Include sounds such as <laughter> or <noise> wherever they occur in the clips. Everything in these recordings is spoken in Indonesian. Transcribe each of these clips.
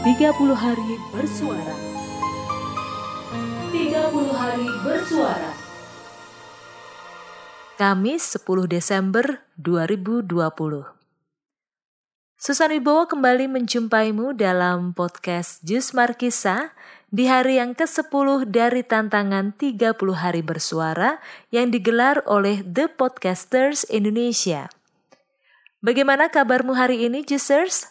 30 hari bersuara. 30 hari bersuara. Kamis 10 Desember 2020. Susan Wibowo kembali menjumpaimu dalam podcast Jus Markisa di hari yang ke-10 dari tantangan 30 hari bersuara yang digelar oleh The Podcasters Indonesia. Bagaimana kabarmu hari ini, Jusers?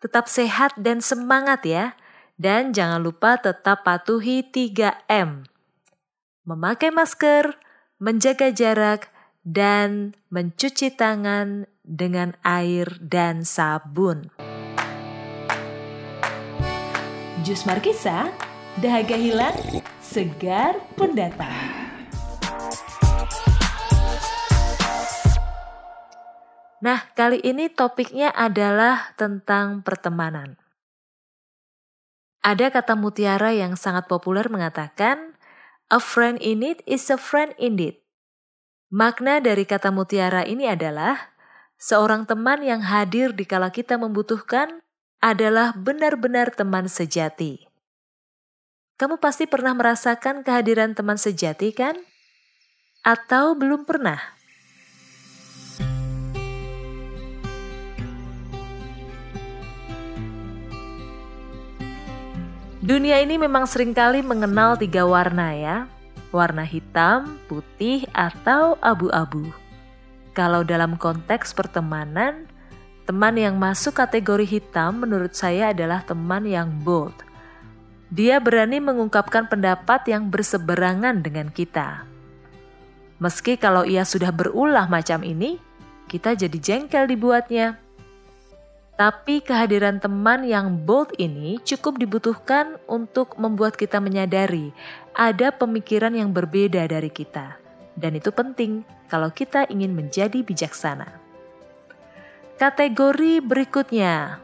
Tetap sehat dan semangat ya. Dan jangan lupa tetap patuhi 3M. Memakai masker, menjaga jarak, dan mencuci tangan dengan air dan sabun. Jus Markisa, dahaga hilang, segar pun Nah, kali ini topiknya adalah tentang pertemanan. Ada kata mutiara yang sangat populer mengatakan, "A friend in need is a friend indeed." Makna dari kata mutiara ini adalah seorang teman yang hadir di kala kita membutuhkan adalah benar-benar teman sejati. Kamu pasti pernah merasakan kehadiran teman sejati, kan? Atau belum pernah? Dunia ini memang sering kali mengenal tiga warna ya. Warna hitam, putih, atau abu-abu. Kalau dalam konteks pertemanan, teman yang masuk kategori hitam menurut saya adalah teman yang bold. Dia berani mengungkapkan pendapat yang berseberangan dengan kita. Meski kalau ia sudah berulah macam ini, kita jadi jengkel dibuatnya. Tapi kehadiran teman yang bold ini cukup dibutuhkan untuk membuat kita menyadari ada pemikiran yang berbeda dari kita. Dan itu penting kalau kita ingin menjadi bijaksana. Kategori berikutnya,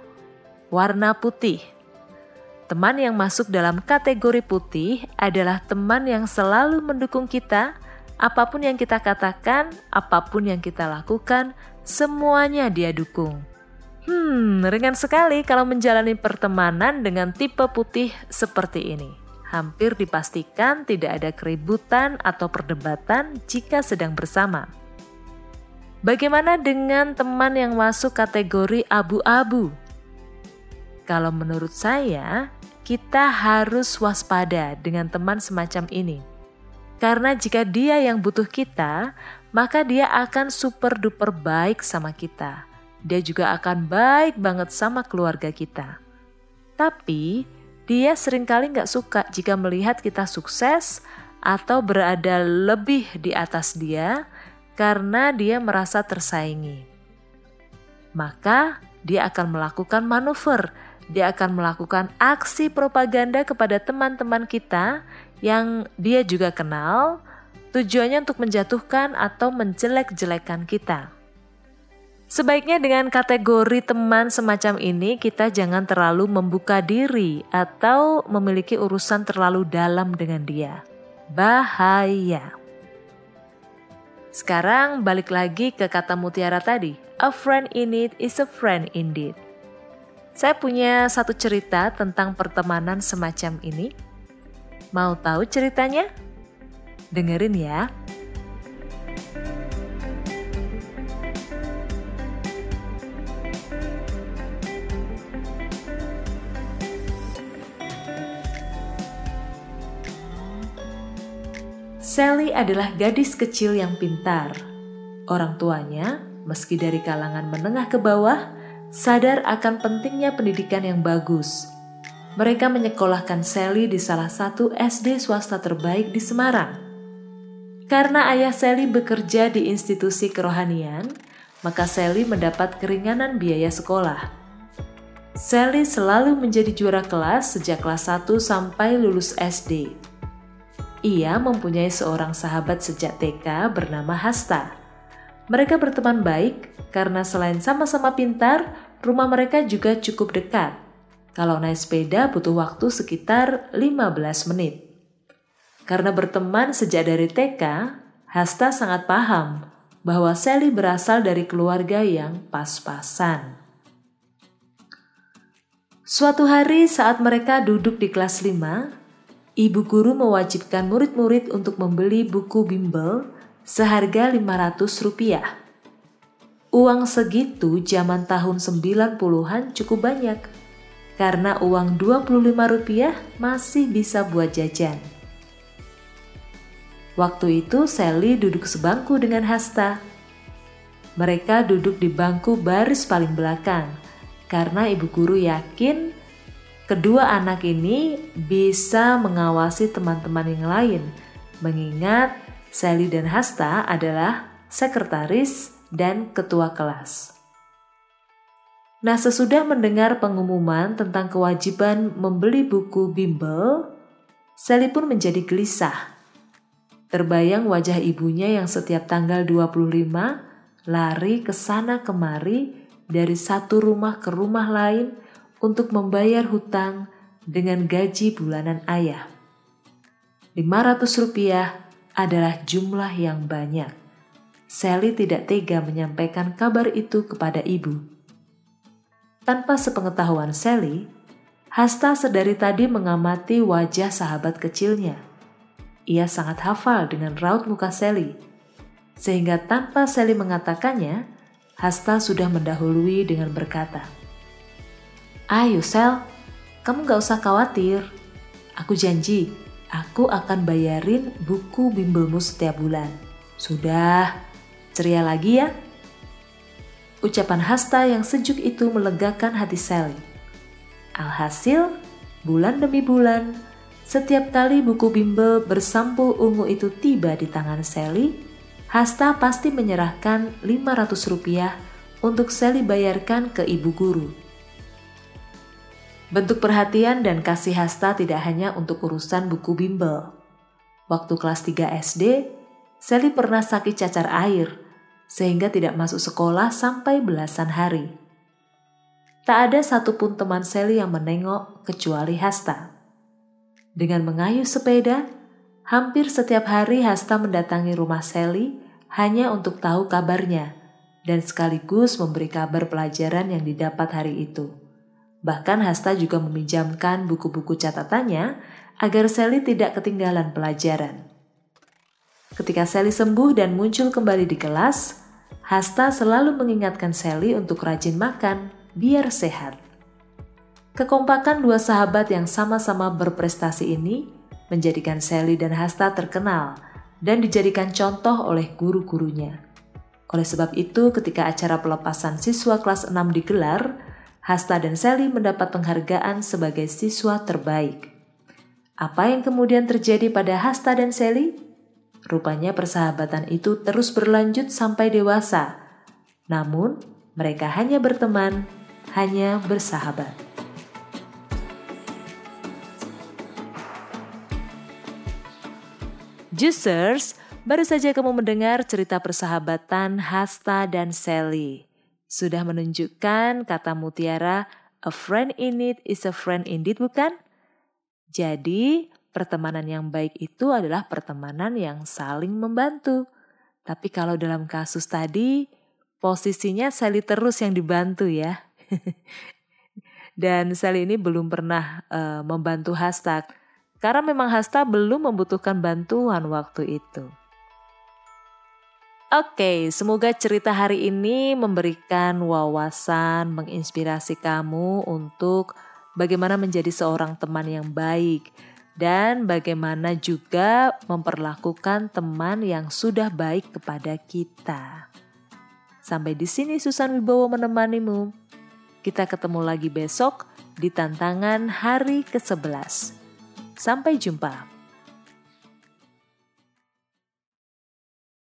warna putih. Teman yang masuk dalam kategori putih adalah teman yang selalu mendukung kita, apa pun yang kita katakan, apa pun yang kita lakukan, semuanya dia dukung Hmm, ringan sekali kalau menjalani pertemanan dengan tipe putih seperti ini. Hampir dipastikan tidak ada keributan atau perdebatan jika sedang bersama. Bagaimana dengan teman yang masuk kategori abu-abu? Kalau menurut saya, kita harus waspada dengan teman semacam ini. Karena jika dia yang butuh kita, maka dia akan super duper baik sama kita dia juga akan baik banget sama keluarga kita. Tapi dia sering kali nggak suka jika melihat kita sukses atau berada lebih di atas dia karena dia merasa tersaingi. Maka dia akan melakukan manuver, dia akan melakukan aksi propaganda kepada teman-teman kita yang dia juga kenal, tujuannya untuk menjatuhkan atau menjelek-jelekan kita. Sebaiknya dengan kategori teman semacam ini kita jangan terlalu membuka diri atau memiliki urusan terlalu dalam dengan dia. Bahaya. Sekarang balik lagi ke kata mutiara tadi. A friend in need is a friend indeed. Saya punya satu cerita tentang pertemanan semacam ini. Mau tahu ceritanya? Dengerin ya. Sally adalah gadis kecil yang pintar. Orang tuanya, meski dari kalangan menengah ke bawah, sadar akan pentingnya pendidikan yang bagus. Mereka menyekolahkan Sally di salah satu SD swasta terbaik di Semarang. Karena ayah Sally bekerja di institusi kerohanian, maka Sally mendapat keringanan biaya sekolah. Sally selalu menjadi juara kelas sejak kelas 1 sampai lulus SD. Ia mempunyai seorang sahabat sejak TK bernama Hasta. Mereka berteman baik karena selain sama-sama pintar, rumah mereka juga cukup dekat. Kalau naik sepeda butuh waktu sekitar 15 menit. Karena berteman sejak dari TK, Hasta sangat paham bahwa Sally berasal dari keluarga yang pas-pasan. Suatu hari saat mereka duduk di kelas 5, ibu guru mewajibkan murid-murid untuk membeli buku bimbel seharga 500 rupiah. Uang segitu zaman tahun 90-an cukup banyak, karena uang 25 rupiah masih bisa buat jajan. Waktu itu Sally duduk sebangku dengan Hasta. Mereka duduk di bangku baris paling belakang karena ibu guru yakin kedua anak ini bisa mengawasi teman-teman yang lain mengingat Sally dan Hasta adalah sekretaris dan ketua kelas. Nah, sesudah mendengar pengumuman tentang kewajiban membeli buku bimbel, Sally pun menjadi gelisah Terbayang wajah ibunya yang setiap tanggal 25 lari ke sana kemari dari satu rumah ke rumah lain untuk membayar hutang dengan gaji bulanan ayah. 500 rupiah adalah jumlah yang banyak. Sally tidak tega menyampaikan kabar itu kepada ibu. Tanpa sepengetahuan Sally, Hasta sedari tadi mengamati wajah sahabat kecilnya ia sangat hafal dengan raut muka Sally. Sehingga tanpa Sally mengatakannya, Hasta sudah mendahului dengan berkata, Ayo Sel, kamu gak usah khawatir. Aku janji, aku akan bayarin buku bimbelmu setiap bulan. Sudah, ceria lagi ya. Ucapan Hasta yang sejuk itu melegakan hati Sally. Alhasil, bulan demi bulan, setiap kali buku bimbel bersampul ungu itu tiba di tangan Sally, Hasta pasti menyerahkan 500 rupiah untuk Sally bayarkan ke ibu guru. Bentuk perhatian dan kasih Hasta tidak hanya untuk urusan buku bimbel. Waktu kelas 3 SD, Sally pernah sakit cacar air, sehingga tidak masuk sekolah sampai belasan hari. Tak ada satupun teman Sally yang menengok kecuali Hasta. Dengan mengayuh sepeda, hampir setiap hari Hasta mendatangi rumah Sally hanya untuk tahu kabarnya dan sekaligus memberi kabar pelajaran yang didapat hari itu. Bahkan Hasta juga meminjamkan buku-buku catatannya agar Sally tidak ketinggalan pelajaran. Ketika Sally sembuh dan muncul kembali di kelas, Hasta selalu mengingatkan Sally untuk rajin makan biar sehat. Kekompakan dua sahabat yang sama-sama berprestasi ini menjadikan Sally dan Hasta terkenal dan dijadikan contoh oleh guru-gurunya. Oleh sebab itu, ketika acara pelepasan siswa kelas 6 digelar, Hasta dan Sally mendapat penghargaan sebagai siswa terbaik. Apa yang kemudian terjadi pada Hasta dan Sally? Rupanya persahabatan itu terus berlanjut sampai dewasa. Namun, mereka hanya berteman, hanya bersahabat. Juicers, baru saja kamu mendengar cerita persahabatan Hasta dan Sally. Sudah menunjukkan kata mutiara, a friend in need is a friend indeed bukan? Jadi, pertemanan yang baik itu adalah pertemanan yang saling membantu. Tapi kalau dalam kasus tadi, posisinya Sally terus yang dibantu ya. <laughs> Dan Sally ini belum pernah uh, membantu Hasta karena memang Hasta belum membutuhkan bantuan waktu itu. Oke, semoga cerita hari ini memberikan wawasan, menginspirasi kamu untuk bagaimana menjadi seorang teman yang baik dan bagaimana juga memperlakukan teman yang sudah baik kepada kita. Sampai di sini Susan Wibowo menemanimu. Kita ketemu lagi besok di tantangan hari ke-11. Sampai jumpa.